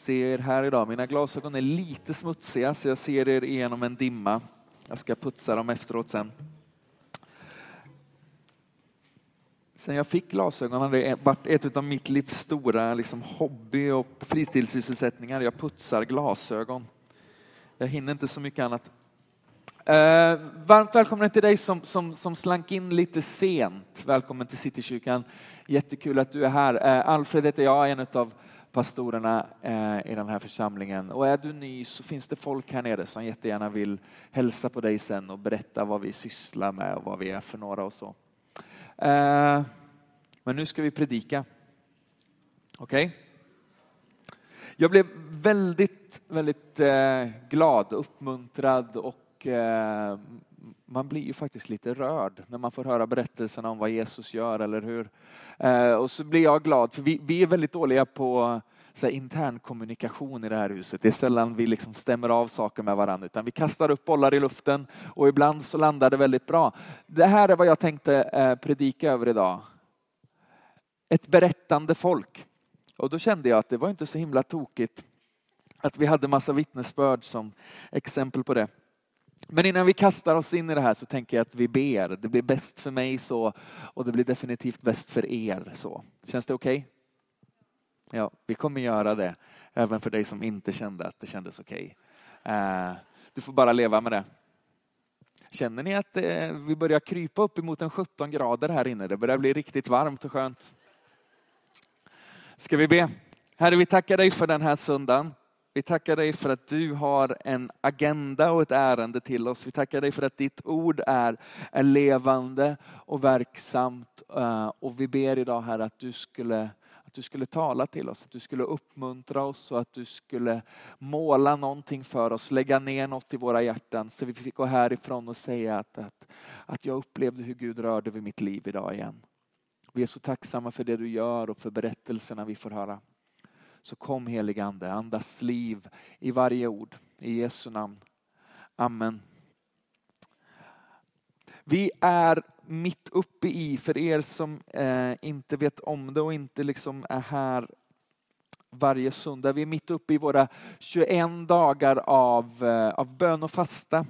se er här idag. Mina glasögon är lite smutsiga så jag ser er igenom en dimma. Jag ska putsa dem efteråt sen. Sen jag fick glasögonen har det varit ett av mitt livs stora liksom, hobby och fritidssysselsättningar. Jag putsar glasögon. Jag hinner inte så mycket annat. Eh, varmt välkommen till dig som, som, som slank in lite sent. Välkommen till Citykyrkan. Jättekul att du är här. Eh, Alfred heter jag, en av pastorerna eh, i den här församlingen. Och är du ny så finns det folk här nere som jättegärna vill hälsa på dig sen och berätta vad vi sysslar med och vad vi är för några och så. Eh, men nu ska vi predika. Okej? Okay? Jag blev väldigt, väldigt eh, glad, uppmuntrad och man blir ju faktiskt lite rörd när man får höra berättelserna om vad Jesus gör, eller hur? Eh, och så blir jag glad, för vi, vi är väldigt dåliga på så här, intern kommunikation i det här huset. Det är sällan vi liksom stämmer av saker med varandra, utan vi kastar upp bollar i luften och ibland så landar det väldigt bra. Det här är vad jag tänkte eh, predika över idag. Ett berättande folk. Och då kände jag att det var inte så himla tokigt att vi hade massa vittnesbörd som exempel på det. Men innan vi kastar oss in i det här så tänker jag att vi ber. Det blir bäst för mig så och det blir definitivt bäst för er så. Känns det okej? Okay? Ja, vi kommer göra det. Även för dig som inte kände att det kändes okej. Okay. Du får bara leva med det. Känner ni att eh, vi börjar krypa upp emot en 17 grader här inne? Det börjar bli riktigt varmt och skönt. Ska vi be? Herre, vi tackar dig för den här söndagen. Vi tackar dig för att du har en agenda och ett ärende till oss. Vi tackar dig för att ditt ord är, är levande och verksamt. Eh, och vi ber idag här att du skulle att du skulle tala till oss, att du skulle uppmuntra oss och att du skulle måla någonting för oss, lägga ner något i våra hjärtan så vi fick gå härifrån och säga att, att, att jag upplevde hur Gud rörde vid mitt liv idag igen. Vi är så tacksamma för det du gör och för berättelserna vi får höra. Så kom heligande, Ande, andas liv i varje ord. I Jesu namn. Amen. Vi är mitt uppe i, för er som eh, inte vet om det och inte liksom är här varje söndag. Vi är mitt uppe i våra 21 dagar av, eh, av bön och fasta.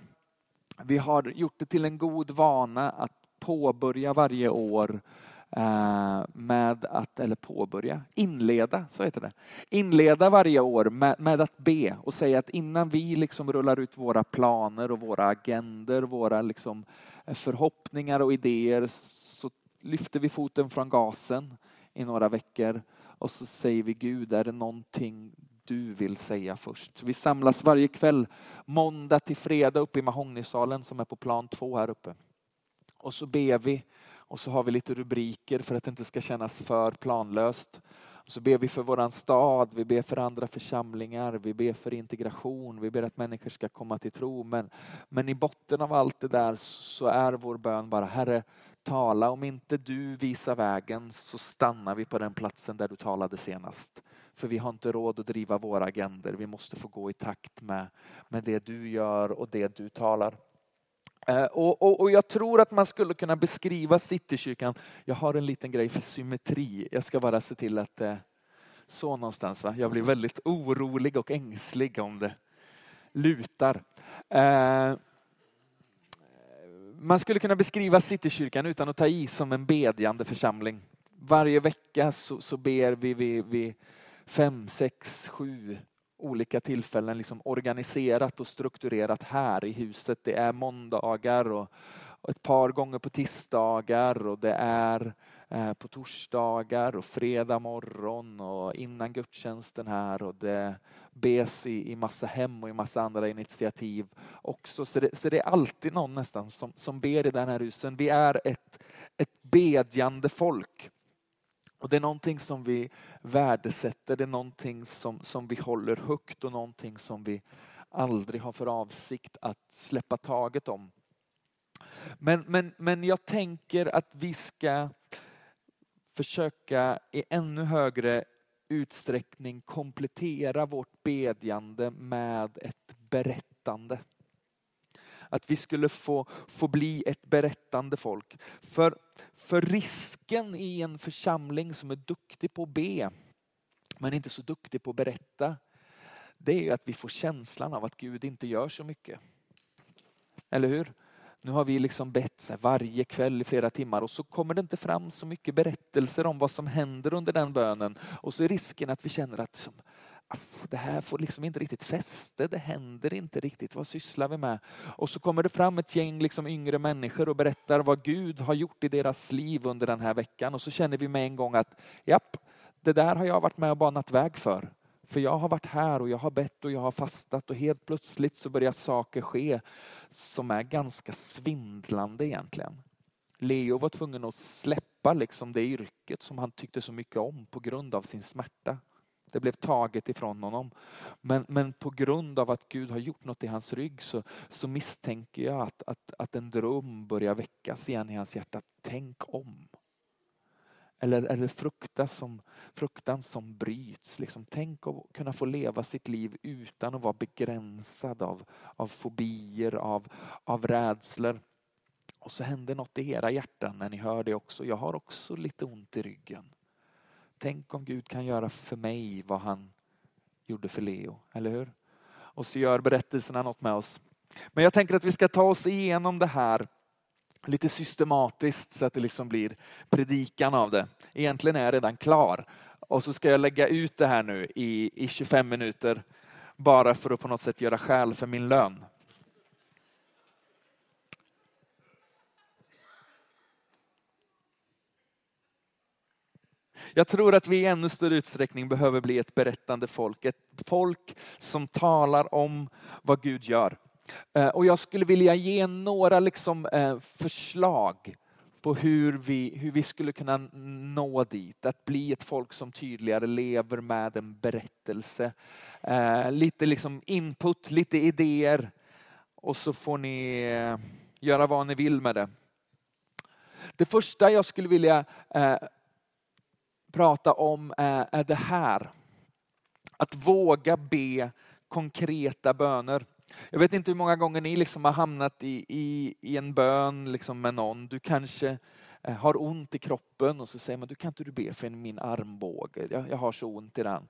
Vi har gjort det till en god vana att påbörja varje år Eh, Eh, med att, eller påbörja, inleda, så heter det. Inleda varje år med, med, att be och säga att innan vi liksom rullar ut våra planer och våra agender, våra liksom eh, förhoppningar och idéer så lyfter vi foten från gasen i några veckor och så säger vi Gud, är det någonting du vill säga först? Vi samlas varje kväll måndag till fredag uppe i Mahognysalen som är på plan två här uppe. Och så ber vi och så har vi lite rubriker för att det inte ska kännas för planlöst. Så ber vi för våran stad, vi ber för andra församlingar, vi ber för integration, vi ber att människor ska komma till tro. Men, men i botten av allt det där så är vår bön bara, Herre, tala. Om inte du visar vägen så stannar vi på den platsen där du talade senast. För vi har inte råd att driva våra agender. Vi måste få gå i takt med, med det du gör och det du talar. Eh, och, och, och, jag tror att man skulle kunna beskriva Citykyrkan, jag har en liten grej för symmetri, jag ska bara se till att det så någonstans. Va? Jag blir väldigt orolig och ängslig om det lutar. Eh, man skulle kunna beskriva Citykyrkan utan att ta i som en bedjande församling. Varje vecka så, så ber vi vid, vid fem, sex, sju olika tillfällen liksom organiserat och strukturerat här i huset. Det är måndagar och, och ett par gånger på tisdagar och det är eh, på torsdagar och fredag morgon och innan gudstjänsten här och det bes i, i massa hem och i massa andra initiativ också. Så det, så det är alltid någon nästan som, som ber i den här husen. Vi är ett, ett bedjande folk. Och Det är någonting som vi värdesätter, det är någonting som, som vi håller högt och någonting som vi aldrig har för avsikt att släppa taget om. Men, men, men jag tänker att vi ska försöka i ännu högre utsträckning komplettera vårt bedjande med ett berättande. Att vi skulle få, få bli ett berättande folk. För, för risken i en församling som är duktig på att be, men inte så duktig på att berätta, det är att vi får känslan av att Gud inte gör så mycket. Eller hur? Nu har vi liksom bett så varje kväll i flera timmar och så kommer det inte fram så mycket berättelser om vad som händer under den bönen. Och så är risken att vi känner att som, det här får liksom inte riktigt fäste, det händer inte riktigt, vad sysslar vi med? Och så kommer det fram ett gäng liksom yngre människor och berättar vad Gud har gjort i deras liv under den här veckan och så känner vi med en gång att japp, det där har jag varit med och banat väg för. För jag har varit här och jag har bett och jag har fastat och helt plötsligt så börjar saker ske som är ganska svindlande egentligen. Leo var tvungen att släppa liksom det yrket som han tyckte så mycket om på grund av sin smärta. Det blev taget ifrån honom. Men, men på grund av att Gud har gjort något i hans rygg så, så misstänker jag att, att, att en dröm börjar väckas igen i hans hjärta. Tänk om. Eller, eller fruktan, som, fruktan som bryts. Liksom, tänk att kunna få leva sitt liv utan att vara begränsad av, av fobier, av, av rädslor. Och så händer något i era hjärtan när ni hör det också. Jag har också lite ont i ryggen. Tänk om Gud kan göra för mig vad han gjorde för Leo, eller hur? Och så gör berättelserna något med oss. Men jag tänker att vi ska ta oss igenom det här lite systematiskt så att det liksom blir predikan av det. Egentligen är jag redan klar och så ska jag lägga ut det här nu i, i 25 minuter bara för att på något sätt göra skäl för min lön. Jag tror att vi i ännu större utsträckning behöver bli ett berättande folk. Ett folk som talar om vad Gud gör. Eh, och jag skulle vilja ge några liksom, eh, förslag på hur vi, hur vi skulle kunna nå dit. Att bli ett folk som tydligare lever med en berättelse. Eh, lite liksom input, lite idéer och så får ni göra vad ni vill med det. Det första jag skulle vilja prata om eh, är, det här. Att våga be konkreta böner. Jag vet inte hur många gånger ni liksom har hamnat i, i, i en bön liksom med någon. Du kanske eh, har ont i kroppen och så säger man, du kan inte du be för min armbåge, jag, jag har så ont i den.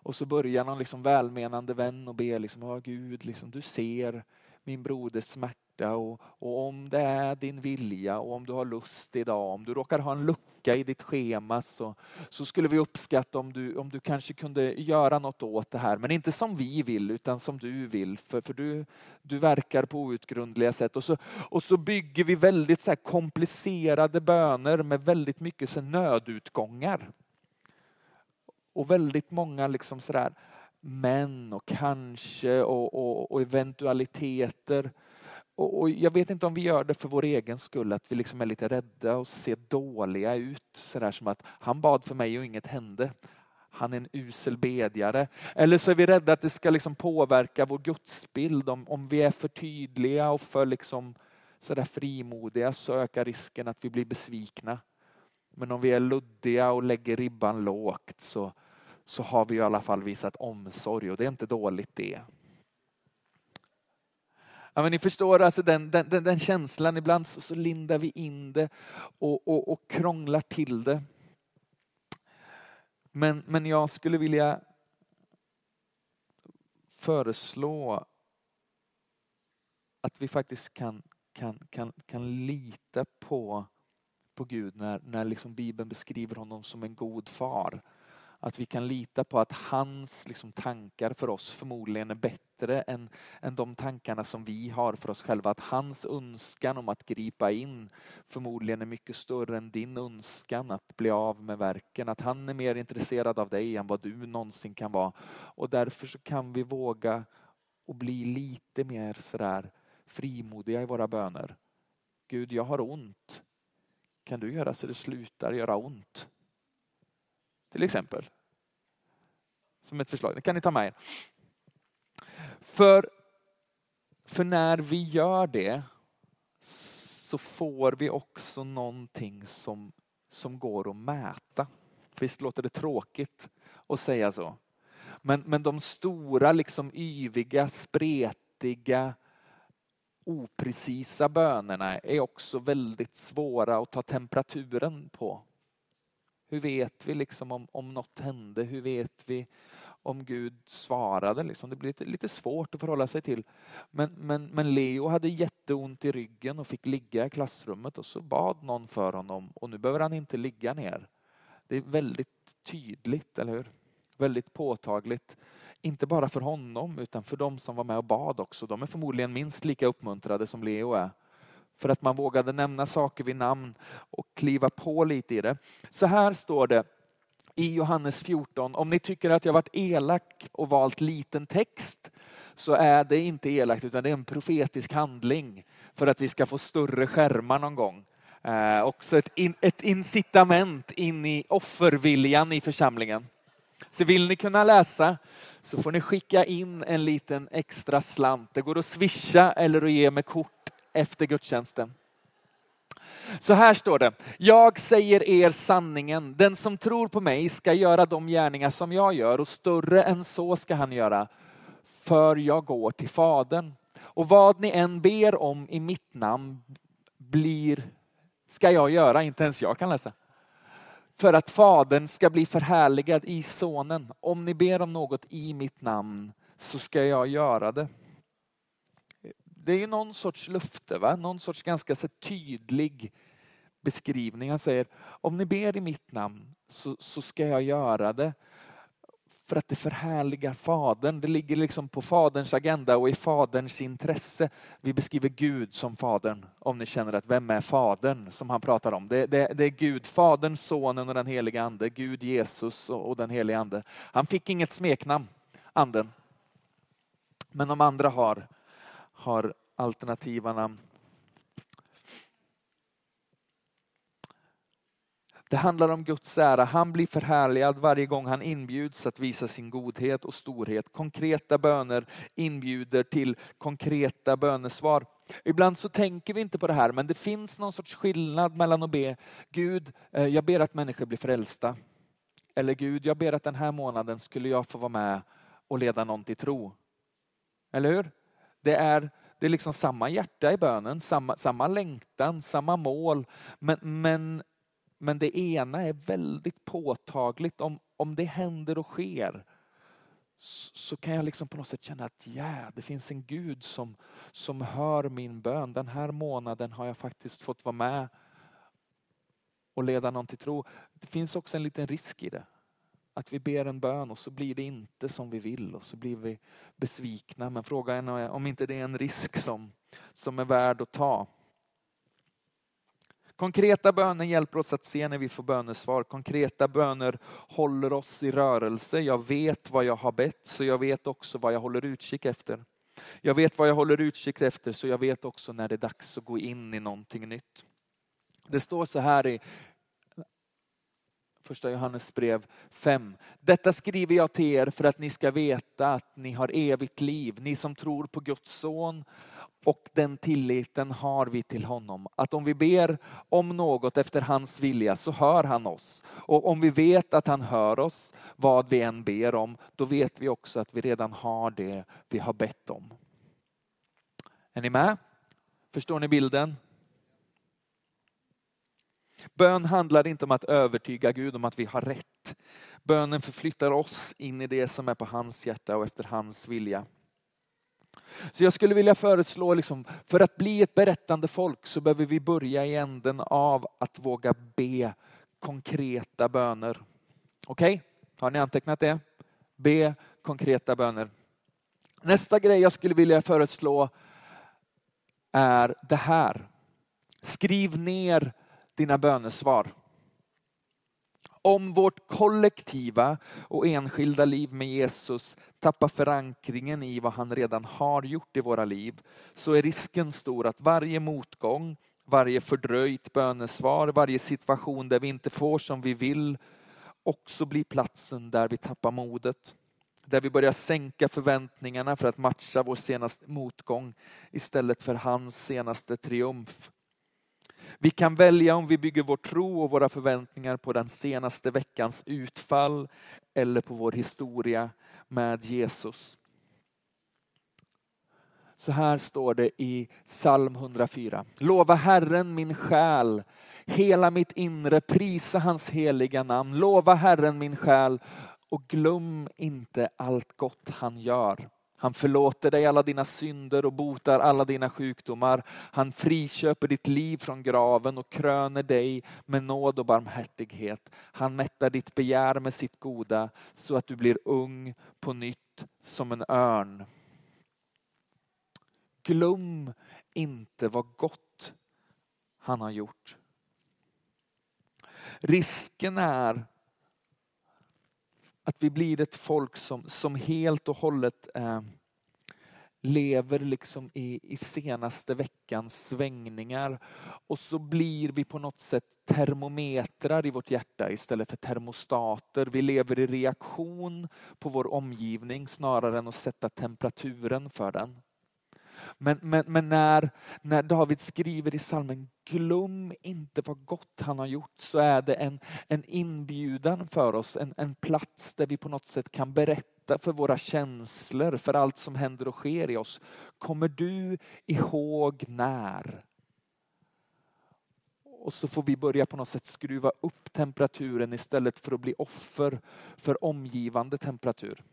Och så börjar någon liksom välmenande vän och be, liksom, oh, Gud, liksom, du ser min broders smärta och, och, om det är din vilja och om du har lust idag, om du råkar ha en lucka i ditt schema så, så skulle vi uppskatta om du, om du kanske kunde göra något åt det här. Men inte som vi vill utan som du vill för, för du, du verkar på outgrundliga sätt. Och så, och så bygger vi väldigt så komplicerade böner med väldigt mycket så nödutgångar. Och väldigt många liksom sådär men och kanske och, och, och eventualiteter. Och, och, jag vet inte om vi gör det för vår egen skull, att vi liksom är lite rädda och ser dåliga ut. Sådär som att han bad för mig och inget hände. Han är en usel bedjare. Eller så är vi rädda att det ska liksom påverka vår gudsbild. Om, om vi är för tydliga och för liksom sådär frimodiga så ökar risken att vi blir besvikna. Men om vi är luddiga och lägger ribban lågt så, så har vi i alla fall visat omsorg och det är inte dåligt det. Ja, men ni förstår alltså den, den, den, den känslan, ibland så, så, lindar vi in det och, och, och krånglar till det. Men, men jag skulle vilja föreslå att vi faktiskt kan, kan, kan, kan lita på, på Gud när, när liksom Bibeln beskriver honom som en god far. Att vi kan lita på att hans liksom, tankar för oss förmodligen är bättre än, än de tankarna som vi har för oss själva. Att hans önskan om att gripa in förmodligen är mycket större än din önskan att bli av med verken. Att han är mer intresserad av dig än vad du någonsin kan vara. Och därför så kan vi våga och bli lite mer sådär frimodiga i våra böner. Gud, jag har ont. Kan du göra så det slutar göra ont? Till exempel. Som ett förslag, det kan ni ta med er. För, för när vi gör det så får vi också någonting som, som går att mäta. Visst låter det tråkigt att säga så. Men, men de stora, liksom yviga, spretiga, oprecisa bönerna är också väldigt svåra att ta temperaturen på. Hur vet vi liksom om, om något hände? Hur vet vi om Gud svarade. Liksom. Det blir lite, lite svårt att förhålla sig till. Men, men, men Leo hade jätteont i ryggen och fick ligga i klassrummet och så bad någon för honom och nu behöver han inte ligga ner. Det är väldigt tydligt, eller hur? Väldigt påtagligt. Inte bara för honom utan för de som var med och bad också. De är förmodligen minst lika uppmuntrade som Leo är. För att man vågade nämna saker vid namn och kliva på lite i det. Så här står det i Johannes 14. Om ni tycker att jag varit elak och valt liten text så är det inte elakt utan det är en profetisk handling för att vi ska få större skärmar någon gång. Eh, också ett, in, ett incitament in i offerviljan i församlingen. Så vill ni kunna läsa så får ni skicka in en liten extra slant. Det går att swisha eller att ge med kort efter gudstjänsten. Så här står det. Jag säger er sanningen. Den som tror på mig ska göra de gärningar som jag gör och större än så ska han göra. För jag går till Fadern. Och vad ni än ber om i mitt namn blir, ska jag göra, inte ens jag kan läsa. För att Fadern ska bli förhärligad i Sonen. Om ni ber om något i mitt namn så ska jag göra det det är någon sorts löfte, va? någon sorts ganska så tydlig beskrivning. Han säger, om ni ber i mitt namn så, så ska jag göra det. För att det förhärligar Fadern. Det ligger liksom på Faderns agenda och i Faderns intresse. Vi beskriver Gud som Fadern, om ni känner att vem är Fadern som han pratar om? Det, det, det är Gud, Fadern, Sonen och den heliga Ande. Gud, Jesus och, och den heliga Ande. Han fick inget smeknamn, Anden. Men de andra har har alternativa namn. Det handlar om Guds ära. Han blir förhärligad varje gång han inbjuds att visa sin godhet och storhet. Konkreta böner inbjuder till konkreta bönesvar. Ibland så tänker vi inte på det här, men det finns någon sorts skillnad mellan att be Gud, eh, jag ber att människor blir frälsta. Eller Gud, jag ber att den här månaden skulle jag få vara med och leda någon till tro. Eller hur? Det är, det är liksom samma hjärta i bönen, samma, samma längtan, samma mål. Men, men, men det ena är väldigt påtagligt. Om, om det händer och sker så kan jag liksom på något sätt känna att yeah, det finns en Gud som, som hör min bön. Den här månaden har jag faktiskt fått vara med och leda någon till tro. Det finns också en liten risk i det. Att vi ber en bön och så blir det inte som vi vill och så blir vi besvikna. Men frågan är om inte det är en risk som, som är värd att ta. Konkreta böner hjälper oss att se när vi får bönesvar. Konkreta böner håller oss i rörelse. Jag vet vad jag har bett så jag vet också vad jag håller utkik efter. Jag vet vad jag håller utkik efter så jag vet också när det är dags att gå in i någonting nytt. Det står så här i Första Johannes brev 5. Detta skriver jag till er för att ni ska veta att ni har evigt liv, ni som tror på Guds son och den tilliten har vi till honom. Att om vi ber om något efter hans vilja så hör han oss. Och om vi vet att han hör oss, vad vi än ber om, då vet vi också att vi redan har det vi har bett om. Är ni med? Förstår ni bilden? Bön handlar inte om att övertyga Gud om att vi har rätt. Bönen förflyttar oss in i det som är på hans hjärta och efter hans vilja. Så jag skulle vilja föreslå, liksom, för att bli ett berättande folk så behöver vi börja i änden av att våga be konkreta böner. Okej, okay? har ni antecknat det? Be konkreta böner. Nästa grej jag skulle vilja föreslå är det här. Skriv ner dina bönesvar. Om vårt kollektiva och enskilda liv med Jesus tappar förankringen i vad han redan har gjort i våra liv så är risken stor att varje motgång, varje fördröjt bönesvar, varje situation där vi inte får som vi vill också blir platsen där vi tappar modet. Där vi börjar sänka förväntningarna för att matcha vår senaste motgång istället för hans senaste triumf. Vi kan välja om vi bygger vår tro och våra förväntningar på den senaste veckans utfall eller på vår historia med Jesus. Så här står det i psalm 104. Lova Herren min själ, hela mitt inre, prisa hans heliga namn. Lova Herren min själ och glöm inte allt gott han gör. Han förlåter dig alla dina synder och botar alla dina sjukdomar. Han friköper ditt liv från graven och kröner dig med nåd och barmhärtighet. Han mättar ditt begär med sitt goda så att du blir ung på nytt som en örn. Glöm inte vad gott han har gjort. Risken är att vi blir ett folk som, som helt och hållet eh, lever liksom i, i senaste veckans svängningar. Och så blir vi på något sätt termometrar i vårt hjärta istället för termostater. Vi lever i reaktion på vår omgivning snarare än att sätta temperaturen för den. Men, men, men när, när David skriver i salmen glöm inte vad gott han har gjort så är det en, en inbjudan för oss, en, en plats där vi på något sätt kan berätta för våra känslor, för allt som händer och sker i oss. Kommer du ihåg när? Och så får vi börja på något sätt skruva upp temperaturen istället för att bli offer för omgivande temperatur.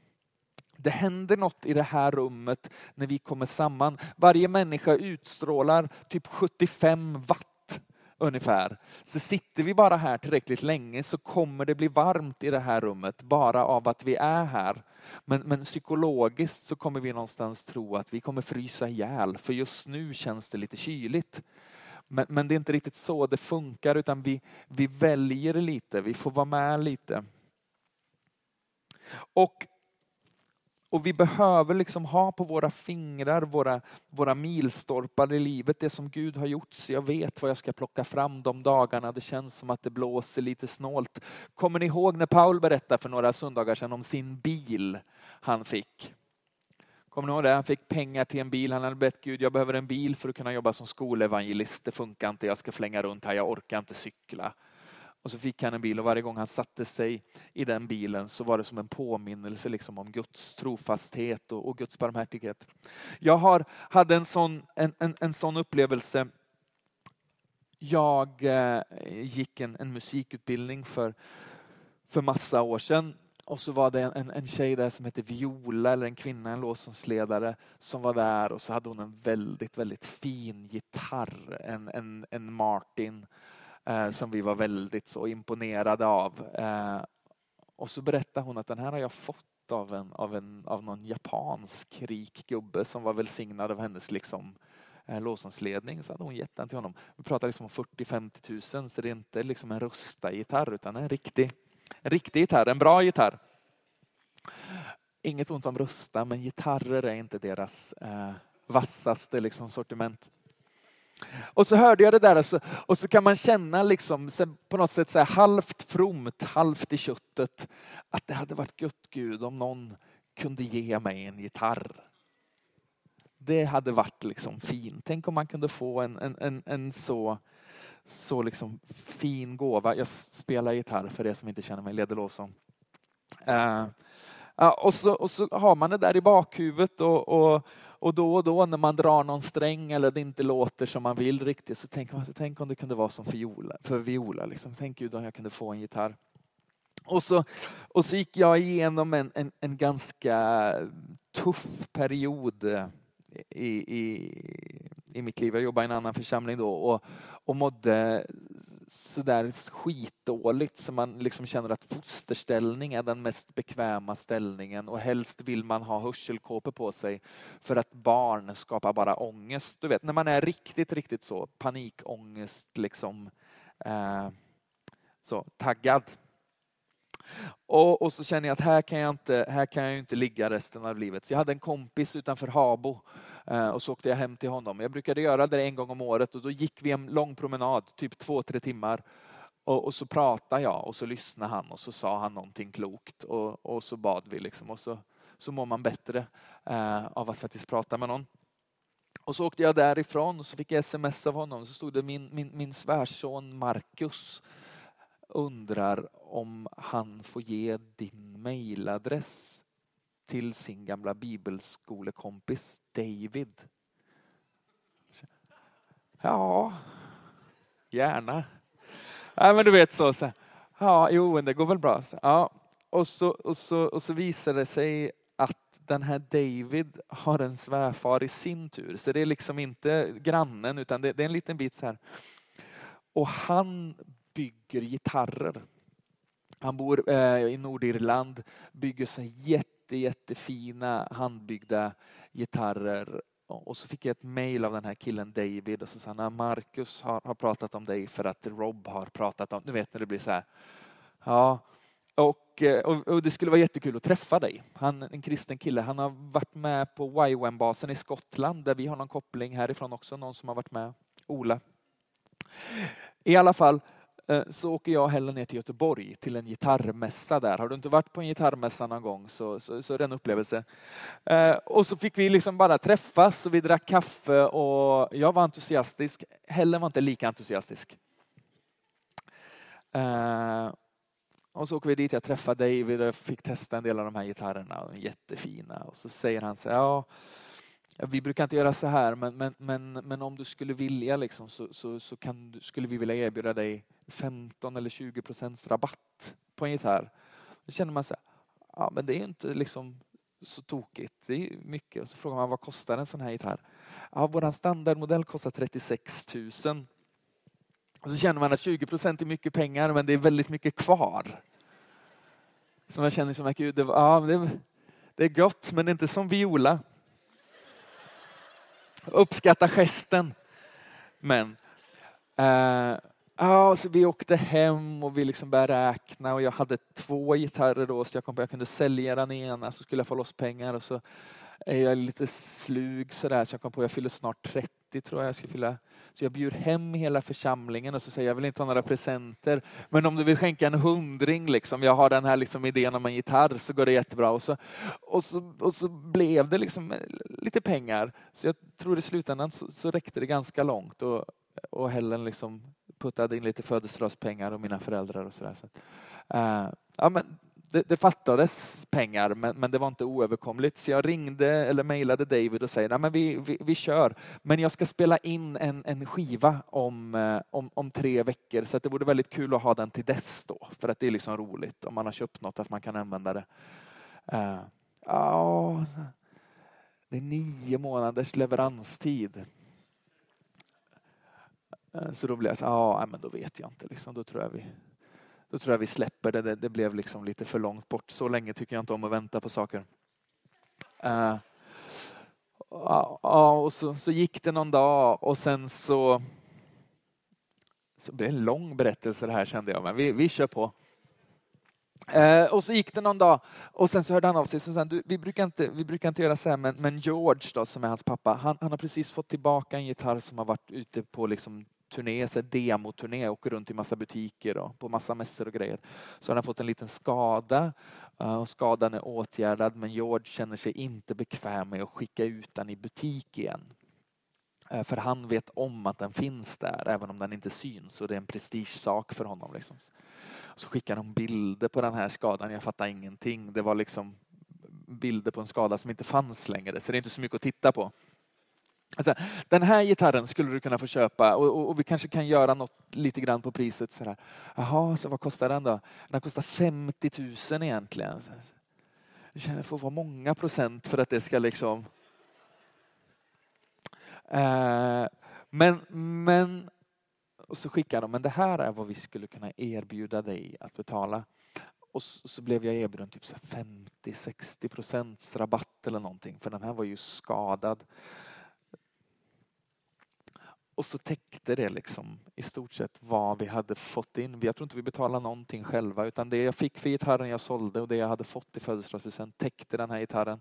Det händer något i det här rummet när vi kommer samman. Varje människa utstrålar typ 75 watt ungefär. Så sitter vi bara här tillräckligt länge så kommer det bli varmt i det här rummet bara av att vi är här. Men, men psykologiskt så kommer vi någonstans tro att vi kommer frysa ihjäl för just nu känns det lite kyligt. Men, men det är inte riktigt så det funkar utan vi, vi väljer lite, vi får vara med lite. Och och vi behöver liksom ha på våra fingrar våra, våra milstolpar i livet, det som Gud har gjort, så jag vet vad jag ska plocka fram de dagarna det känns som att det blåser lite snålt. Kommer ni ihåg när Paul berättade för några söndagar sedan om sin bil han fick? Kommer ni ihåg det? Han fick pengar till en bil. Han hade bett Gud, jag behöver en bil för att kunna jobba som skolevangelist. Det funkar inte, jag ska flänga runt här, jag orkar inte cykla. Och så fick han en bil och varje gång han satte sig i den bilen så var det som en påminnelse liksom om Guds trofasthet och, och Guds barmhärtighet. Jag har, hade en sån, en, en, en sån upplevelse. Jag eh, gick en, en musikutbildning för, för massa år sedan och så var det en, en tjej där som hette Viola, eller en kvinna, en låtsasledare, som var där och så hade hon en väldigt, väldigt fin gitarr, en, en, en Martin eh, som vi var väldigt så imponerade av. Eh, och så berättade hon att den här har jag fått av, en, av, en, av någon japansk rik gubbe som var välsignad av hennes liksom, eh, låtsasledning så hade hon gett den till honom. Vi pratar liksom om 40-50 000, så det är inte liksom en rusta gitarr utan en riktig, en riktig gitarr, en bra gitarr. Inget ont om rusta men gitarrer är inte deras eh, vassaste liksom, sortiment. Och så hörde jag det där och så, och så kan man känna liksom, på något sätt så här, halvt fromt, halvt i köttet att det hade varit gött Gud om någon kunde ge mig en gitarr. Det hade varit liksom fint. Tänk om man kunde få en, en, en, en så, så liksom fin gåva. Jag spelar gitarr för er som inte känner mig, leder lovsång. Uh, eh, uh, och, så, och så har man det där i bakhuvudet och, och och då och då när man drar någon sträng eller det inte låter som man vill riktigt så tänker man, tänk om det kunde vara som för viola. För viola liksom. Tänk Gud om jag kunde få en gitarr. Och så, och så gick jag igenom en, en, en ganska tuff period eh, i, i, i mitt liv. Jag jobbade i en annan församling då och, och mådde sådär skitdåligt så man liksom känner att fosterställning är den mest bekväma ställningen och helst vill man ha hörselkåpor på sig för att barn skapar bara ångest. Du vet när man är riktigt, riktigt så panikångest liksom eh, så taggad. Och, och, så känner jag att här kan jag, inte, här kan jag inte ligga resten av livet. Så jag hade en kompis utanför Habo Eh, och så åkte jag hem till honom. Jag brukade göra det en gång om året och då gick vi en lång promenad, typ två, tre timmar. Och, och så pratade jag och så lyssnade han och så sa han någonting klokt och, och så bad vi liksom och så, så mår man bättre eh, av att faktiskt prata med någon. Och så åkte jag därifrån och så fick jag sms av honom. Så stod det min, min, min svärson Marcus undrar om han får ge din mailadress till sin gamla bibelskolekompis David. Ja, gärna. Ja, men du vet så. så ja, jo, det går väl bra. Så, ja. och, så, och, så, och så visar det sig att den här David har en svärfar i sin tur. Så det är liksom inte grannen utan det, det är en liten bit så här. Och han bygger gitarrer. Han bor eh, i Nordirland, bygger så jätte, jättefina handbyggda gitarrer och så fick jag ett mail av den här killen David och så sa han Marcus har, har pratat om dig för att Rob har pratat om, nu vet när det blir så här. Ja, och, eh, och, och, det skulle vara jättekul att träffa dig. Han en kristen kille. Han har varit med på YWAM-basen i Skottland där vi har någon koppling härifrån också, någon som har varit med. Ola. I alla fall, Eh, så åker jag hellre ner till Göteborg till en gitarrmässa där. Har du inte varit på en gitarrmässa någon gång så, så, så är det en upplevelse. Eh, och så fick vi liksom bara träffas och vi drack kaffe och jag var entusiastisk. Helen var inte lika entusiastisk. Eh, och så åker vi dit, jag träffade David och fick testa en del av de här gitarrerna. De är jättefina. Och så säger han så ja vi brukar inte göra så här, men, men, men, men om du skulle vilja liksom, så, så, så kan, skulle vi vilja erbjuda dig 15 eller 20 procents rabatt på en gitarr. Då känner man så här, ja men det är inte liksom så tokigt. Det är mycket. Och så frågar man vad kostar en sån här gitarr? Ja, vår standardmodell kostar 36 000. Och så känner man att 20 procent är mycket pengar men det är väldigt mycket kvar. Så man känner som att Gud, det, ja, det, det är gott men det är inte som Viola. Uppskatta gesten. Men eh, ja, så vi åkte hem och vi liksom började räkna och jag hade två gitarrer då så jag kom på att jag kunde sälja den ena så skulle jag få loss pengar och så är jag lite slug sådär så jag kom på att jag fyller snart 30 tror jag jag ska fylla. Så jag bjuder hem hela församlingen och så säger jag, jag vill inte ha några presenter. Men om du vill skänka en hundring, liksom, jag har den här liksom idén om en gitarr, så går det jättebra. Och så, och så, och så blev det liksom lite pengar. Så jag tror i slutändan så, så räckte det ganska långt. Och, och Helen liksom puttade in lite födelsedagspengar och mina föräldrar och sådär. Så, uh, ja, men det, det fattades pengar men, men, det var inte oöverkomligt. Så jag ringde eller mejlade David och säger att vi, vi, vi kör. Men jag ska spela in en, en skiva om, eh, om, om tre veckor så det vore väldigt kul att ha den till dess då. För att det är liksom roligt om man har köpt något att man kan använda det. Uh, oh, det är nio månaders leveranstid. Uh, så då blir jag så ja ah, men då vet jag inte liksom. Då tror jag vi då tror jag vi släpper det. Det, det blev liksom lite för långt bort. Så länge tycker jag inte om att vänta på saker. Uh, ja, och så, så gick det någon dag och sen så så det är en lång berättelse det här kände jag, men vi, vi kör på. Uh, och så gick det någon dag och sen så hörde han av sig. Så sen, du, vi, brukar inte, vi brukar inte göra så här, men, men George då, som är hans pappa, han, han har precis fått tillbaka en gitarr som har varit ute på liksom turné, så demoturné, åker runt i massa butiker och på massa mässor och grejer. Så har fått en liten skada eh, och skadan är åtgärdad men George känner sig inte bekväm med att skicka ut den i butik igen. Eh, för han vet om att den finns där även om den inte syns och det är en prestigesak för honom. Liksom. Så skickar de bilder på den här skadan, jag fattar ingenting. Det var liksom bilder på en skada som inte fanns längre så det är inte så mycket att titta på. Alltså, den här gitarren skulle du kunna få köpa och, och, och, vi kanske kan göra något lite grann på priset. Sådär. Jaha, så vad kostar den då? Den kostar 50 000 egentligen. Jag känner att det får vara många procent för att det ska liksom... Eh, men, men och så skickar de, men det här är vad vi skulle kunna erbjuda dig att betala. Och så, så blev jag erbjuden typ 50-60 procents rabatt eller någonting för den här var ju skadad. Och så täckte det liksom i stort sett vad vi hade fått in. Jag tror inte vi betalade någonting själva utan det jag fick för gitarren jag sålde och det jag hade fått i födelsedagspresent täckte den här gitarren.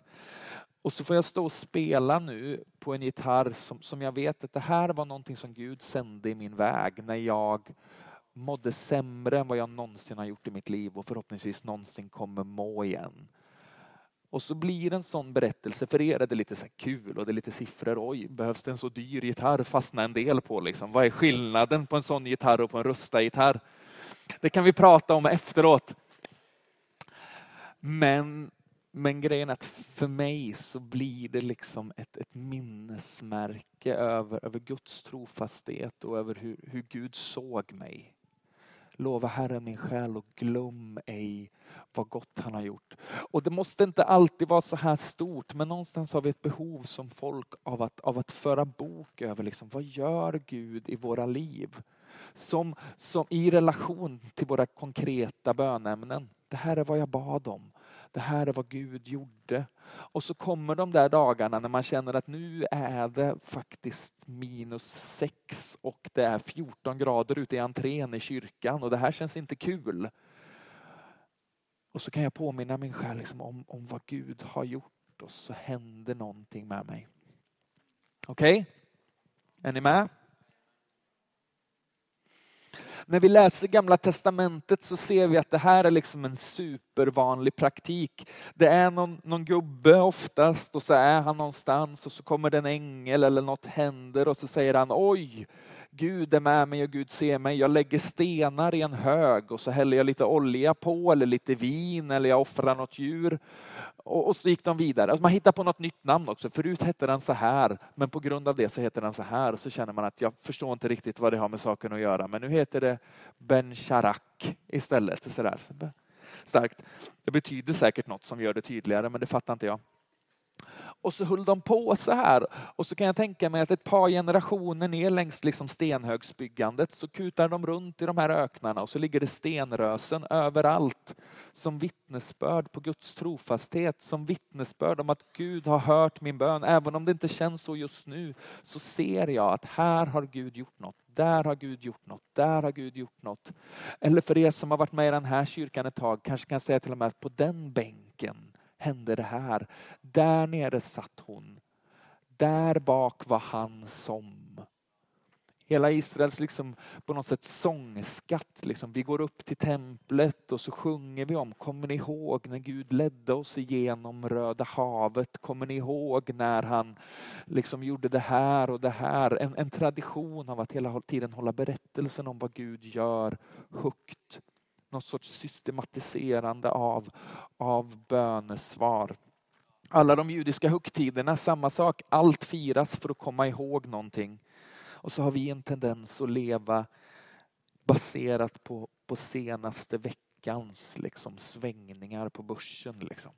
Och så får jag stå och spela nu på en gitarr som, som jag vet att det här var någonting som Gud sände i min väg när jag mådde sämre än vad jag någonsin har gjort i mitt liv och förhoppningsvis någonsin kommer må igen. Och så blir en sån berättelse, för er är det lite så kul och det är lite siffror. Oj, behövs det en så dyr gitarr fastna en del på? Liksom. Vad är skillnaden på en sån gitarr och på en rusta gitarr? Det kan vi prata om efteråt. Men, men grejen är att för mig så blir det liksom ett, ett minnesmärke över, över Guds trofasthet och över hur, hur Gud såg mig. Lova Herren min själ och glöm ej vad gott han har gjort. Och det måste inte alltid vara så här stort, men någonstans har vi ett behov som folk av att, av att föra bok över liksom, vad gör Gud i våra liv? Som, som i relation till våra konkreta bönämnen. Det här är vad jag bad om. Det här är vad Gud gjorde. Och så kommer de där dagarna när man känner att nu är det faktiskt minus sex och det är 14 grader ute i entrén i kyrkan och det här känns inte kul. Och så kan jag påminna min själ liksom om, om vad Gud har gjort och så händer någonting med mig. Okej? Okay? Är ni med? När vi läser gamla testamentet så ser vi att det här är liksom en supervanlig praktik. Det är någon, någon gubbe oftast och så är han någonstans och så kommer det en ängel eller något händer och så säger han oj, Gud är med mig och Gud ser mig. Jag lägger stenar i en hög och så häller jag lite olja på eller lite vin eller jag offrar något djur. Och, och så gick de vidare. Alltså man hittar på något nytt namn också. Förut hette den så här, men på grund av det så heter den så här. Så känner man att jag förstår inte riktigt vad det har med saken att göra. Men nu heter det Ben Sharak istället. Så där. Starkt. Det betyder säkert något som gör det tydligare, men det fattar inte jag. Och så höll de på så här. Och så kan jag tänka mig att ett par generationer ner längs liksom stenhögsbyggandet så kutar de runt i de här öknarna och så ligger det stenrösen överallt som vittnesbörd på Guds trofasthet, som vittnesbörd om att Gud har hört min bön. Även om det inte känns så just nu så ser jag att här har Gud gjort något. Där har Gud gjort något, där har Gud gjort något. Eller för er som har varit med i den här kyrkan ett tag, kanske kan säga till och med att på den bänken hände det här. Där nere satt hon. Där bak var han som. Hela Israels liksom på något sätt sångskatt. Liksom. Vi går upp till templet och så sjunger vi om, kommer ni ihåg när Gud ledde oss igenom Röda havet? Kommer ni ihåg när han liksom gjorde det här och det här? En, en tradition av att hela tiden hålla berättelsen om vad Gud gör högt någon sorts systematiserande av, av bönesvar. Alla de judiska högtiderna, samma sak. Allt firas för att komma ihåg någonting. Och så har vi en tendens att leva baserat på, på senaste veckans liksom, svängningar på börsen. Liksom.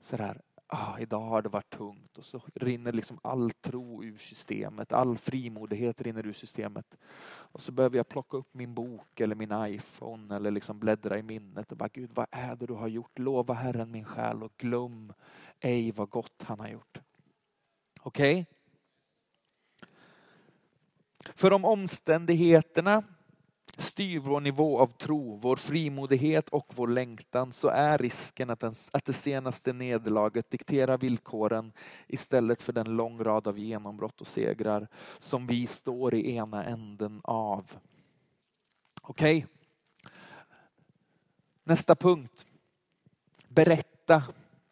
Sådär, ah, idag har det varit tungt och så rinner liksom all tro ur systemet, all frimodighet rinner ur systemet. Och så behöver jag plocka upp min bok eller min iPhone eller liksom bläddra i minnet och bara Gud vad är det du har gjort? Lova Herren min själ och glöm ej vad gott han har gjort. Okej? Okay? För om omständigheterna styr vår nivå av tro, vår frimodighet och vår längtan så är risken att, den, att det senaste nederlaget dikterar villkoren istället för den lång rad av genombrott och segrar som vi står i ena änden av. Okej? Okay. Nästa punkt. Berätta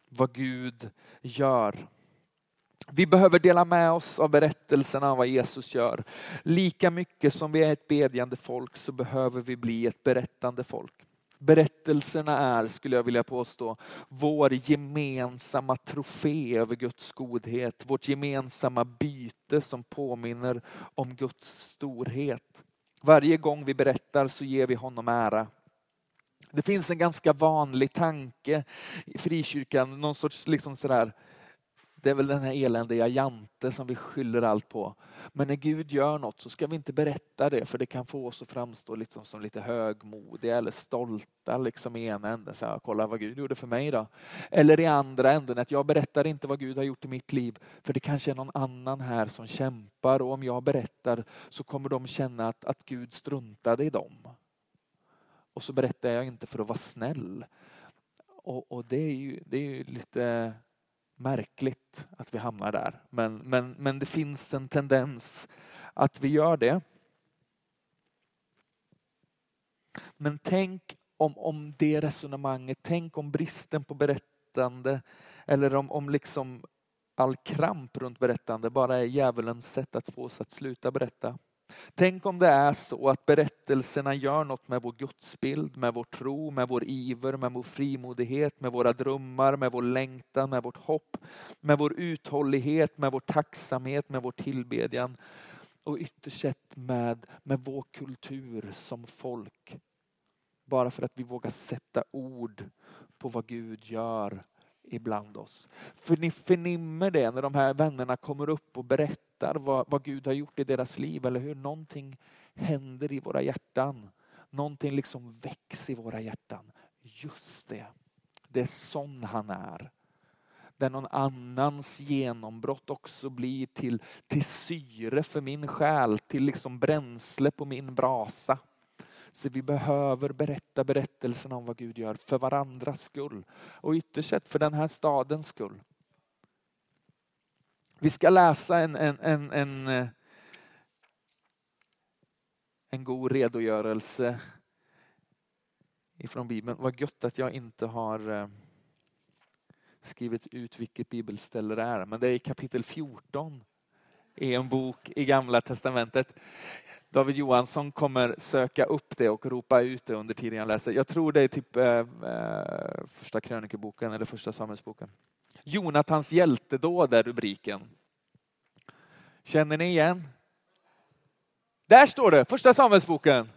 vad Gud gör. Vi behöver dela med oss av berättelserna om vad Jesus gör. Lika mycket som vi är ett bedjande folk så behöver vi bli ett berättande folk. Berättelserna är, skulle jag vilja påstå, vår gemensamma trofé över Guds godhet. Vårt gemensamma byte som påminner om Guds storhet. Varje gång vi berättar så ger vi honom ära. Det finns en ganska vanlig tanke i frikyrkan, någon sorts liksom sådär, det är väl den här eländiga Jante som vi skyller allt på. Men när Gud gör något så ska vi inte berätta det för det kan få oss att framstå liksom som lite högmodiga eller stolta liksom i ena änden. Så här, Kolla vad Gud gjorde för mig då. Eller i andra änden att jag berättar inte vad Gud har gjort i mitt liv för det kanske är någon annan här som kämpar och om jag berättar så kommer de känna att, att Gud struntade i dem. Och så berättar jag inte för att vara snäll. Och, och det är ju, det är ju lite märkligt att vi hamnar där. Men, men, men det finns en tendens att vi gör det. Men tänk om, om det resonemanget, tänk om bristen på berättande eller om, om liksom all kramp runt berättande bara är djävulens sätt att få oss att sluta berätta. Tänk om det är så att berättelserna gör något med vår gudsbild, med vår tro, med vår iver, med vår frimodighet, med våra drömmar, med vår längtan, med vårt hopp, med vår uthållighet, med vår tacksamhet, med vår tillbedjan och ytterst sett med, med vår kultur som folk. Bara för att vi vågar sätta ord på vad Gud gör ibland oss. För ni förnimmer det när de här vännerna kommer upp och berättar vad, vad Gud har gjort i deras liv eller hur någonting händer i våra hjärtan. Någonting liksom väcks i våra hjärtan. Just det, det är sån han är. Där någon annans genombrott också blir till, till syre för min själ, till liksom bränsle på min brasa. Så vi behöver berätta berättelsen om vad Gud gör för varandras skull. Och ytterst sett för den här stadens skull. Vi ska läsa en, en, en, en, eh, en god redogörelse ifrån Bibeln. Vad gött att jag inte har eh, skrivit ut vilket bibelställe det är, men det är i kapitel 14 i en bok i Gamla Testamentet. David Johansson kommer söka upp det och ropa ut det under tiden jag läser. Jag tror det är typ eh, eh första krönikeboken eller första Samuelsboken. Jonatans hjältedåd är rubriken. Känner ni igen? Där står det, första Samuelsboken.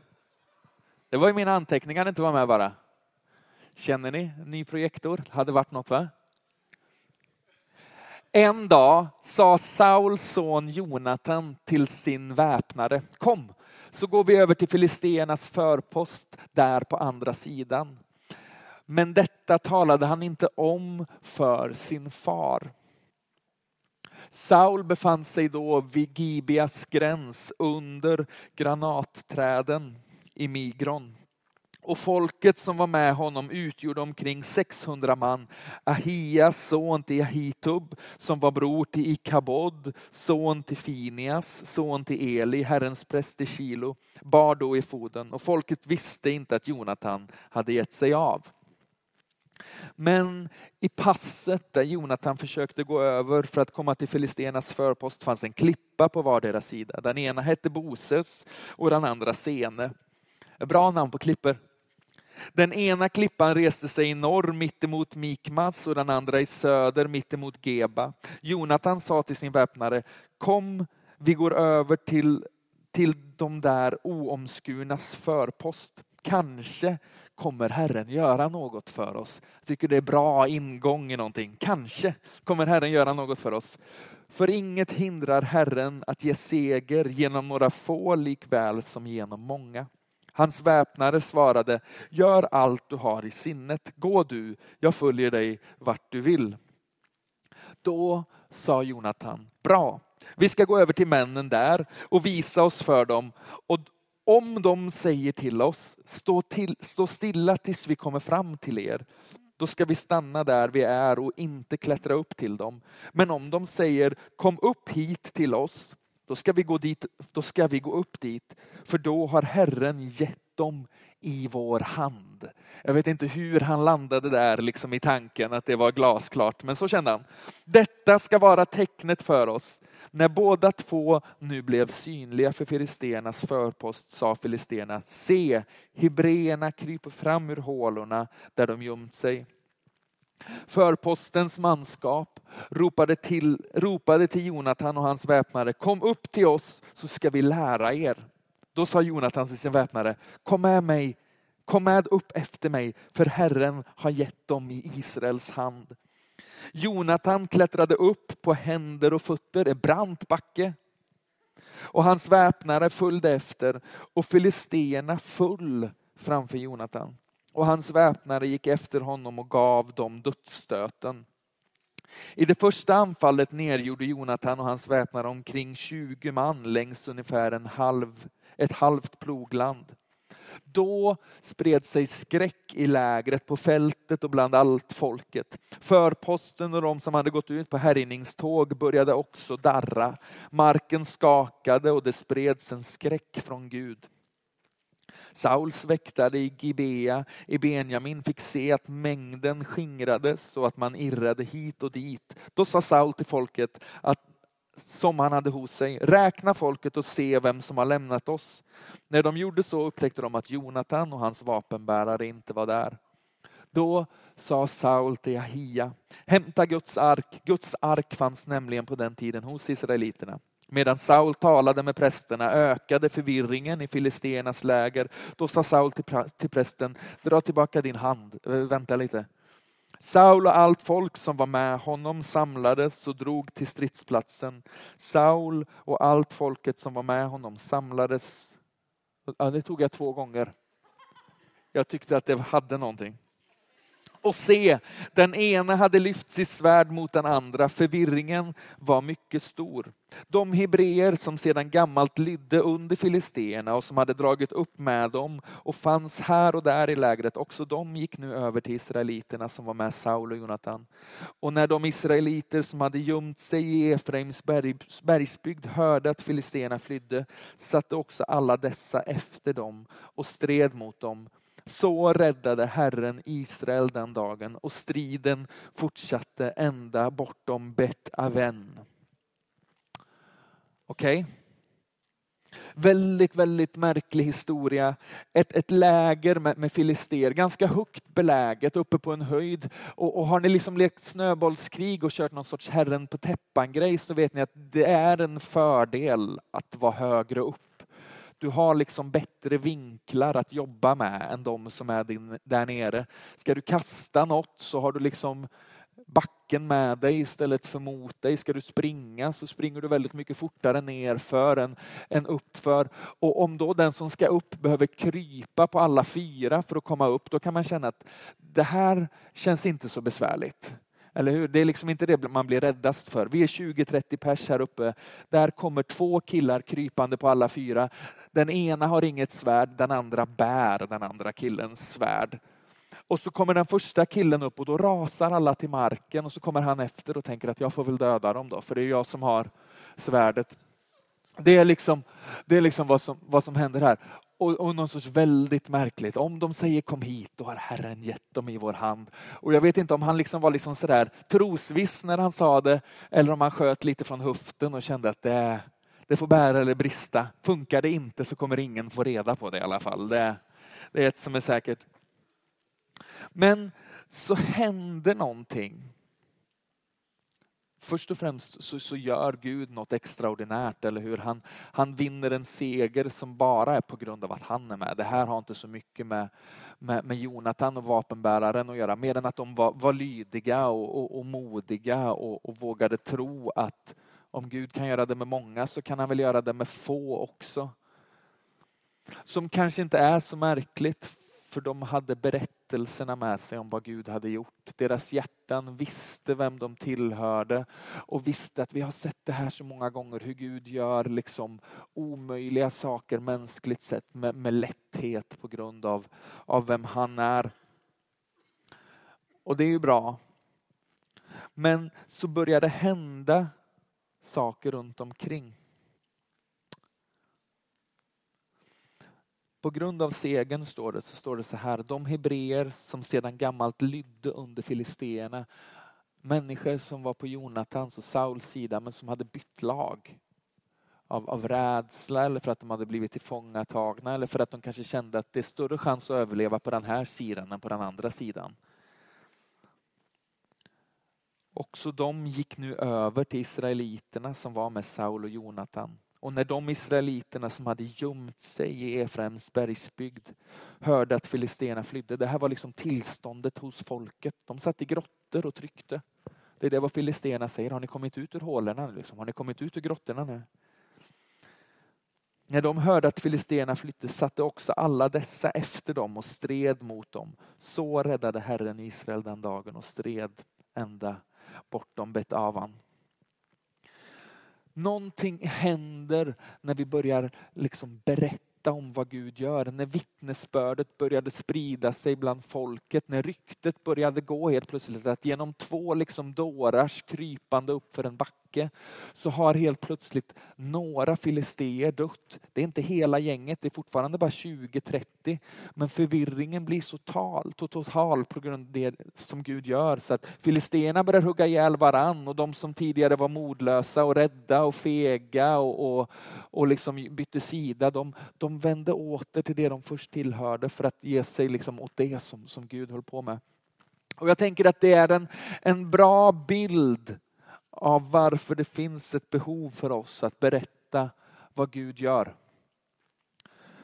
Det var ju mina anteckningar inte var med bara. Känner ni? Ny projektor, hade varit något va? En dag sa Sauls son Jonatan till sin väpnare, kom så går vi över till filisteernas förpost där på andra sidan. Men detta talade han inte om för sin far. Saul befann sig då vid Gibeas gräns under granatträden i Migron och folket som var med honom utgjorde omkring 600 man. Ahias son till Ahitub som var bror till Ikabod, son till Finias, son till Eli, Herrens präst i Kilo, bar då i foden och folket visste inte att Jonatan hade gett sig av. Men i passet där Jonatan försökte gå över för att komma till filisternas förpost fanns en klippa på vardera sida. Den ena hette Boses och den andra Sene. Bra namn på klippor. Den ena klippan reste sig i norr mittemot Mikmas och den andra i söder mittemot Geba. Jonatan sa till sin väpnare, kom vi går över till, till de där oomskurnas förpost. Kanske kommer Herren göra något för oss. Jag tycker det är bra ingång i någonting. Kanske kommer Herren göra något för oss. För inget hindrar Herren att ge seger genom några få likväl som genom många. Hans väpnare svarade, gör allt du har i sinnet. Gå du, jag följer dig vart du vill. Då sa Jonathan, bra, vi ska gå över till männen där och visa oss för dem. Och om de säger till oss, stå, till, stå stilla tills vi kommer fram till er. Då ska vi stanna där vi är och inte klättra upp till dem. Men om de säger, kom upp hit till oss, då ska vi gå dit, då ska vi gå upp dit, för då har Herren gett dem i vår hand. Jag vet inte hur han landade där liksom i tanken att det var glasklart, men så kände han. Detta ska vara tecknet för oss. När båda två nu blev synliga för filisternas förpost sa filisterna, se, hebreerna kryper fram ur hålorna där de gömt sig. Förpostens manskap ropade till, ropade till Jonatan och hans väpnare, kom upp till oss så ska vi lära er. Då sa Jonatan till sin väpnare, kom med mig, kom med upp efter mig, för Herren har gett dem i Israels hand. Jonatan klättrade upp på händer och fötter, en brant backe. Och hans väpnare följde efter och filisterna föll framför Jonatan och hans väpnare gick efter honom och gav dem dödsstöten. I det första anfallet nergjorde Jonatan och hans väpnare omkring 20 man längs ungefär en halv, ett halvt plogland. Då spred sig skräck i lägret på fältet och bland allt folket. Förposten och de som hade gått ut på härjningståg började också darra. Marken skakade och det spreds en skräck från Gud. Sauls väktare i Gibea i Benjamin fick se att mängden skingrades och att man irrade hit och dit. Då sa Saul till folket att som han hade hos sig. Räkna folket och se vem som har lämnat oss. När de gjorde så upptäckte de att Jonatan och hans vapenbärare inte var där. Då sa Saul till Ahia, hämta Guds ark. Guds ark fanns nämligen på den tiden hos israeliterna. Medan Saul talade med prästerna ökade förvirringen i filisternas läger. Då sa Saul till prästen, dra tillbaka din hand. Eh, vänta lite. Saul och allt folk som var med honom samlades och drog till stridsplatsen. Saul och allt folket som var med honom samlades. Ja, det tog jag två gånger. Jag tyckte att det hade någonting och se, den ene hade lyft sitt svärd mot den andra. Förvirringen var mycket stor. De hebreer som sedan gammalt lydde under filisteerna och som hade dragit upp med dem och fanns här och där i lägret, också de gick nu över till israeliterna som var med Saul och Jonatan. Och när de israeliter som hade gömt sig i Efraims bergsbygd hörde att filisteerna flydde, satte också alla dessa efter dem och stred mot dem så räddade Herren Israel den dagen och striden fortsatte ända bortom Bet Aven. Okej? Okay. Väldigt, väldigt märklig historia. Ett, ett läger med, med filister, ganska högt beläget uppe på en höjd. Och, och, har ni liksom lekt snöbollskrig och kört någon sorts herren på täppan-grej så vet ni att det är en fördel att vara högre upp du har liksom bättre vinklar att jobba med än de som är din, där nere. Ska du kasta något så har du liksom backen med dig istället för mot dig. Ska du springa så springer du väldigt mycket fortare nerför än, än uppför. Och om då den som ska upp behöver krypa på alla fyra för att komma upp, då kan man känna att det här känns inte så besvärligt. Eller hur? Det är liksom inte det man blir räddast för. Vi är 20-30 pers här uppe. Där kommer två killar krypande på alla fyra. Den ena har inget svärd, den andra bär den andra killens svärd. Och så kommer den första killen upp och då rasar alla till marken och så kommer han efter och tänker att jag får väl döda dem då, för det är jag som har svärdet. Det är liksom, det är liksom vad, som, vad som händer här. Och, och någon sorts väldigt märkligt, om de säger kom hit, då har Herren gett dem i vår hand. Och jag vet inte om han liksom var liksom sådär trosviss när han sa det, eller om han sköt lite från höften och kände att det, det får bära eller brista. Funkar det inte så kommer ingen få reda på det i alla fall. Det, det är ett som är säkert. Men så händer någonting. Först och främst så, så, gör Gud något extraordinärt, eller hur? Han, han vinner en seger som bara är på grund av att han är med. Det här har inte så mycket med, med, med Jonathan och vapenbäraren att göra, mer än att de var, var lydiga och, och, och modiga och, och vågade tro att om Gud kan göra det med många så kan han väl göra det med få också. Som kanske inte är så märkligt för de hade berättelserna med sig om vad Gud hade gjort. Deras hjärtan visste vem de tillhörde och visste att vi har sett det här så många gånger hur Gud gör liksom omöjliga saker mänskligt sett med, med lätthet på grund av, av vem han är. Och det är ju bra. Men så börjar det hända saker runt omkring. På grund av segern står det, så står det så här, de hebreer som sedan gammalt lydde under filisteerna, människor som var på Jonatans och Sauls sida men som hade bytt lag. Av, av rädsla eller för att de hade blivit tillfångatagna eller för att de kanske kände att det är större chans att överleva på den här sidan än på den andra sidan. Också de gick nu över till israeliterna som var med Saul och Jonatan. Och när de israeliterna som hade gömt sig i Efraims bergsbygd hörde att filisterna flydde, det här var liksom tillståndet hos folket. De satt i grottor och tryckte. Det är det vad filisterna säger, har ni kommit ut ur hålorna? Liksom? Har ni kommit ut ur grottorna nu? När de hörde att filisterna flydde satte också alla dessa efter dem och stred mot dem. Så räddade Herren Israel den dagen och stred ända bortom Betavan. Någonting händer när vi börjar liksom berätta om vad Gud gör. När vittnesbördet började sprida sig bland folket. När ryktet började gå helt plötsligt att genom två liksom dårars krypande upp för en backe tanke så har helt plötsligt några filisteer dött. Det är inte hela gänget, det är fortfarande bara 20-30. Men förvirringen blir så total, total på grund av det som Gud gör. Så att filisteerna börjar hugga ihjäl varann och de som tidigare var modlösa och rädda och fega och, och, och liksom bytte sida, de, de vände åter till det de först tillhörde för att ge sig liksom åt det som, som Gud höll på med. Och jag tänker att det är en, en bra bild av varför det finns ett behov för oss att berätta vad Gud gör.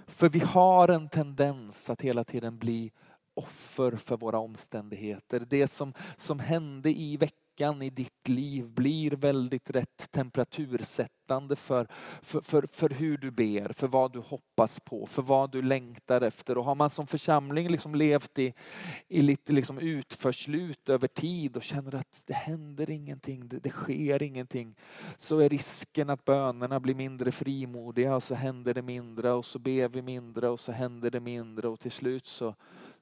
För vi har en tendens att hela tiden bli offer för våra omständigheter. Det som, som hände i veckan veckan i ditt liv blir väldigt rätt temperatursättande för, för, för, för hur du ber, för vad du hoppas på, för vad du längtar efter. Och har man som församling liksom levt i, i lite liksom utförslut över tid och känner att det händer ingenting, det, det sker ingenting, så är risken att bönerna blir mindre frimodiga och så händer det mindre och så ber vi mindre och så händer det mindre och till slut så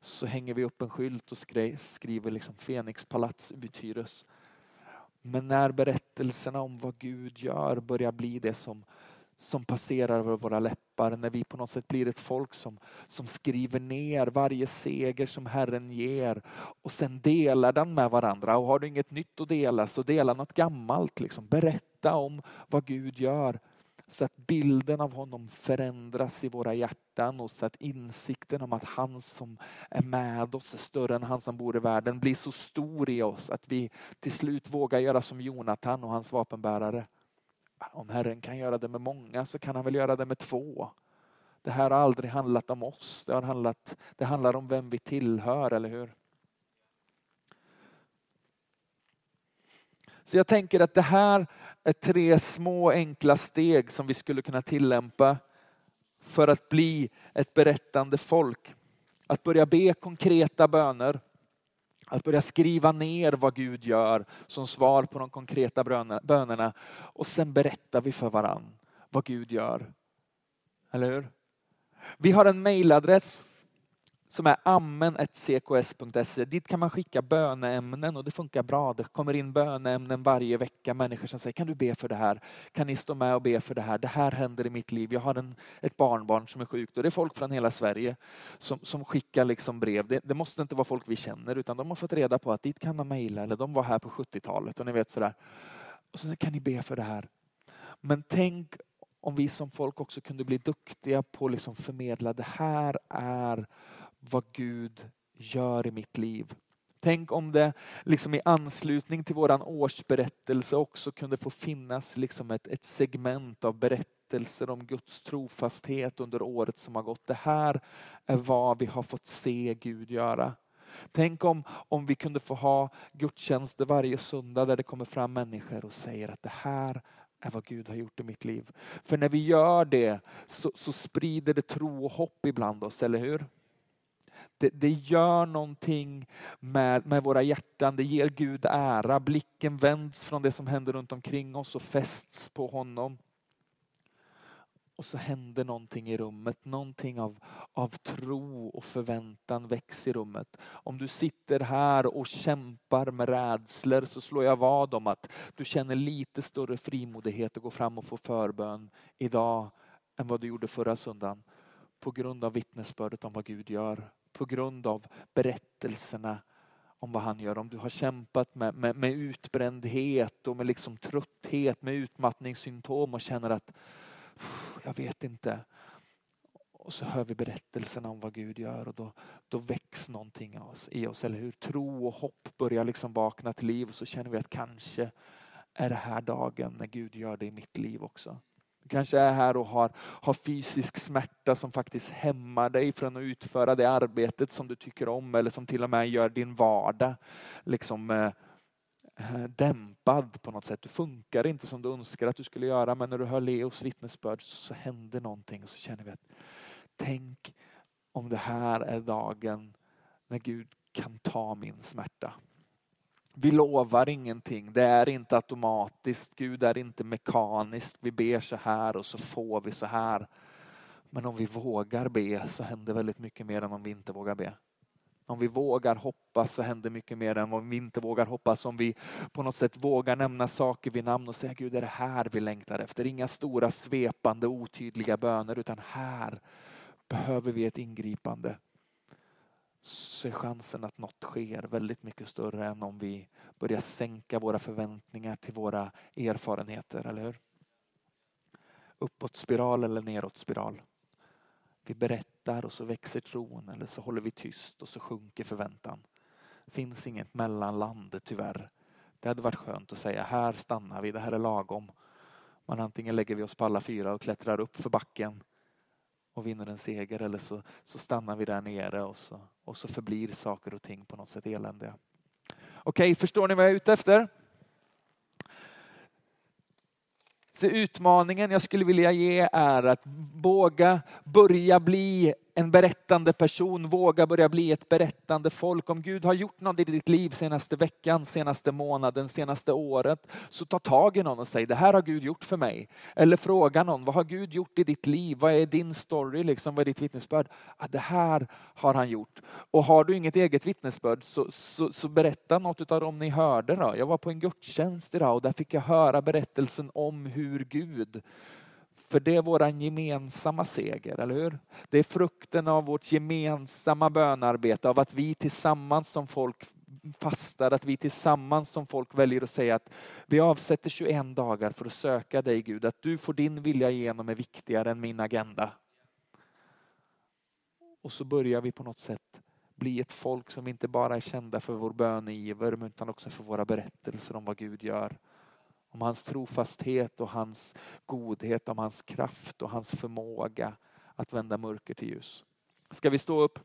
så hänger vi upp en skylt och skriver liksom Fenixpalats uthyres. Men när berättelserna om vad Gud gör börjar bli det som, som passerar över våra läppar, när vi på något sätt blir ett folk som, som skriver ner varje seger som Herren ger och sen delar den med varandra. Och har du inget nytt att dela så dela något gammalt. Liksom. Berätta om vad Gud gör så att bilden av honom förändras i våra hjärtan och så att insikten om att han som är med oss är större än han som bor i världen blir så stor i oss att vi till slut vågar göra som Jonatan och hans vapenbärare. Om Herren kan göra det med många så kan han väl göra det med två. Det här har aldrig handlat om oss, det, har handlat, det handlar om vem vi tillhör, eller hur? Så jag tänker att det här är tre små enkla steg som vi skulle kunna tillämpa för att bli ett berättande folk. Att börja be konkreta böner. Att börja skriva ner vad Gud gör som svar på de konkreta bönerna. Och sen berättar vi för varann vad Gud gör. Eller hur? Vi har en mailadress som är amen.cks.se. Dit kan man skicka böneämnen och det funkar bra. Det kommer in böneämnen varje vecka. Människor som säger, kan du be för det här? Kan ni stå med och be för det här? Det här händer i mitt liv. Jag har en, ett barnbarn som är sjukt. Och det är folk från hela Sverige som, som skickar liksom brev. Det, det, måste inte vara folk vi känner utan de har fått reda på att dit kan man mejla eller de var här på 70-talet och ni vet sådär. Och så kan ni be för det här. Men tänk om vi som folk också kunde bli duktiga på att liksom förmedla det här är vad Gud gör i mitt liv. Tänk om det liksom i anslutning till våran årsberättelse också kunde få finnas liksom ett, ett segment av berättelser om Guds trofasthet under året som har gått. Det här är vad vi har fått se Gud göra. Tänk om, om vi kunde få ha gudstjänster varje söndag där det kommer fram människor och säger att det här är vad Gud har gjort i mitt liv. För när vi gör det så, så sprider det tro och hopp ibland oss, eller hur? Det, det, gör någonting med, med våra hjärtan, det ger Gud ära. Blicken vänds från det som händer runt omkring oss och fästs på honom. Och så händer någonting i rummet, någonting av, av tro och förväntan väcks i rummet. Om du sitter här och kämpar med rädslor så slår jag vad om att du känner lite större frimodighet att gå fram och få förbön idag än vad du gjorde förra söndagen. På grund av vittnesbördet om vad Gud gör på grund av berättelserna om vad han gör. Om du har kämpat med, med, med utbrändhet och med liksom trötthet, med utmattningssymptom och känner att jag vet inte. Och så hör vi berättelserna om vad Gud gör och då, då väcks någonting i oss, eller hur? Tro och hopp börjar liksom vakna till liv och så känner vi att kanske är det här dagen när Gud gör det i mitt liv också. Du kanske är här och har, har fysisk smärta som faktiskt hämmar dig från att utföra det arbetet som du tycker om eller som till och med gör din vardag liksom, eh, eh dämpad på något sätt. Du funkar inte som du önskar att du skulle göra men när du hör Leos vittnesbörd så händer någonting och så känner vi att tänk om det här är dagen när Gud kan ta min smärta. Vi lovar ingenting, det är inte automatiskt, Gud är inte mekaniskt. Vi ber så här och så får vi så här. Men om vi vågar be så händer väldigt mycket mer än om vi inte vågar be. Om vi vågar hoppas så händer mycket mer än om vi inte vågar hoppas. Om vi på något sätt vågar nämna saker vid namn och säga Gud är det här vi längtar efter. Inga stora svepande otydliga böner utan här behöver vi ett ingripande så är chansen att något sker väldigt mycket större än om vi börjar sänka våra förväntningar till våra erfarenheter, eller hur? Uppåtspiral eller nedåtspiral. Vi berättar och så växer tron eller så håller vi tyst och så sjunker förväntan. Det finns inget mellanland tyvärr. Det hade varit skönt att säga, här stannar vi, det här är lagom. Men antingen lägger vi oss på alla fyra och klättrar upp för backen och vinner en seger eller så, så stannar vi där nere och så, och så förblir saker och ting på något sätt eländiga. Okej, okay, förstår ni vad jag är ute efter? Så utmaningen jag skulle vilja ge är att våga börja bli en berättande person, våga börja bli ett berättande folk. Om Gud har gjort något i ditt liv senaste veckan, senaste månaden, senaste året, så ta tag i någon och säg det här har Gud gjort för mig. Eller fråga någon, vad har Gud gjort i ditt liv? Vad är din story? Liksom, vad är ditt vittnesbörd? Ah, det här har han gjort. Och har du inget eget vittnesbörd så, så, så berätta något av dem ni hörde. Då. Jag var på en gudstjänst idag och där fick jag höra berättelsen om hur Gud för det är vår gemensamma seger, eller hur? Det är frukten av vårt gemensamma bönarbete, av att vi tillsammans som folk fastar, att vi tillsammans som folk väljer att säga att vi avsätter 21 dagar för att söka dig Gud, att du får din vilja igenom är viktigare än min agenda. Och så börjar vi på något sätt bli ett folk som inte bara är kända för vår böneiver utan också för våra berättelser om vad Gud gör om hans trofasthet och hans godhet, om hans kraft och hans förmåga att vända mörker till ljus. Ska vi stå upp?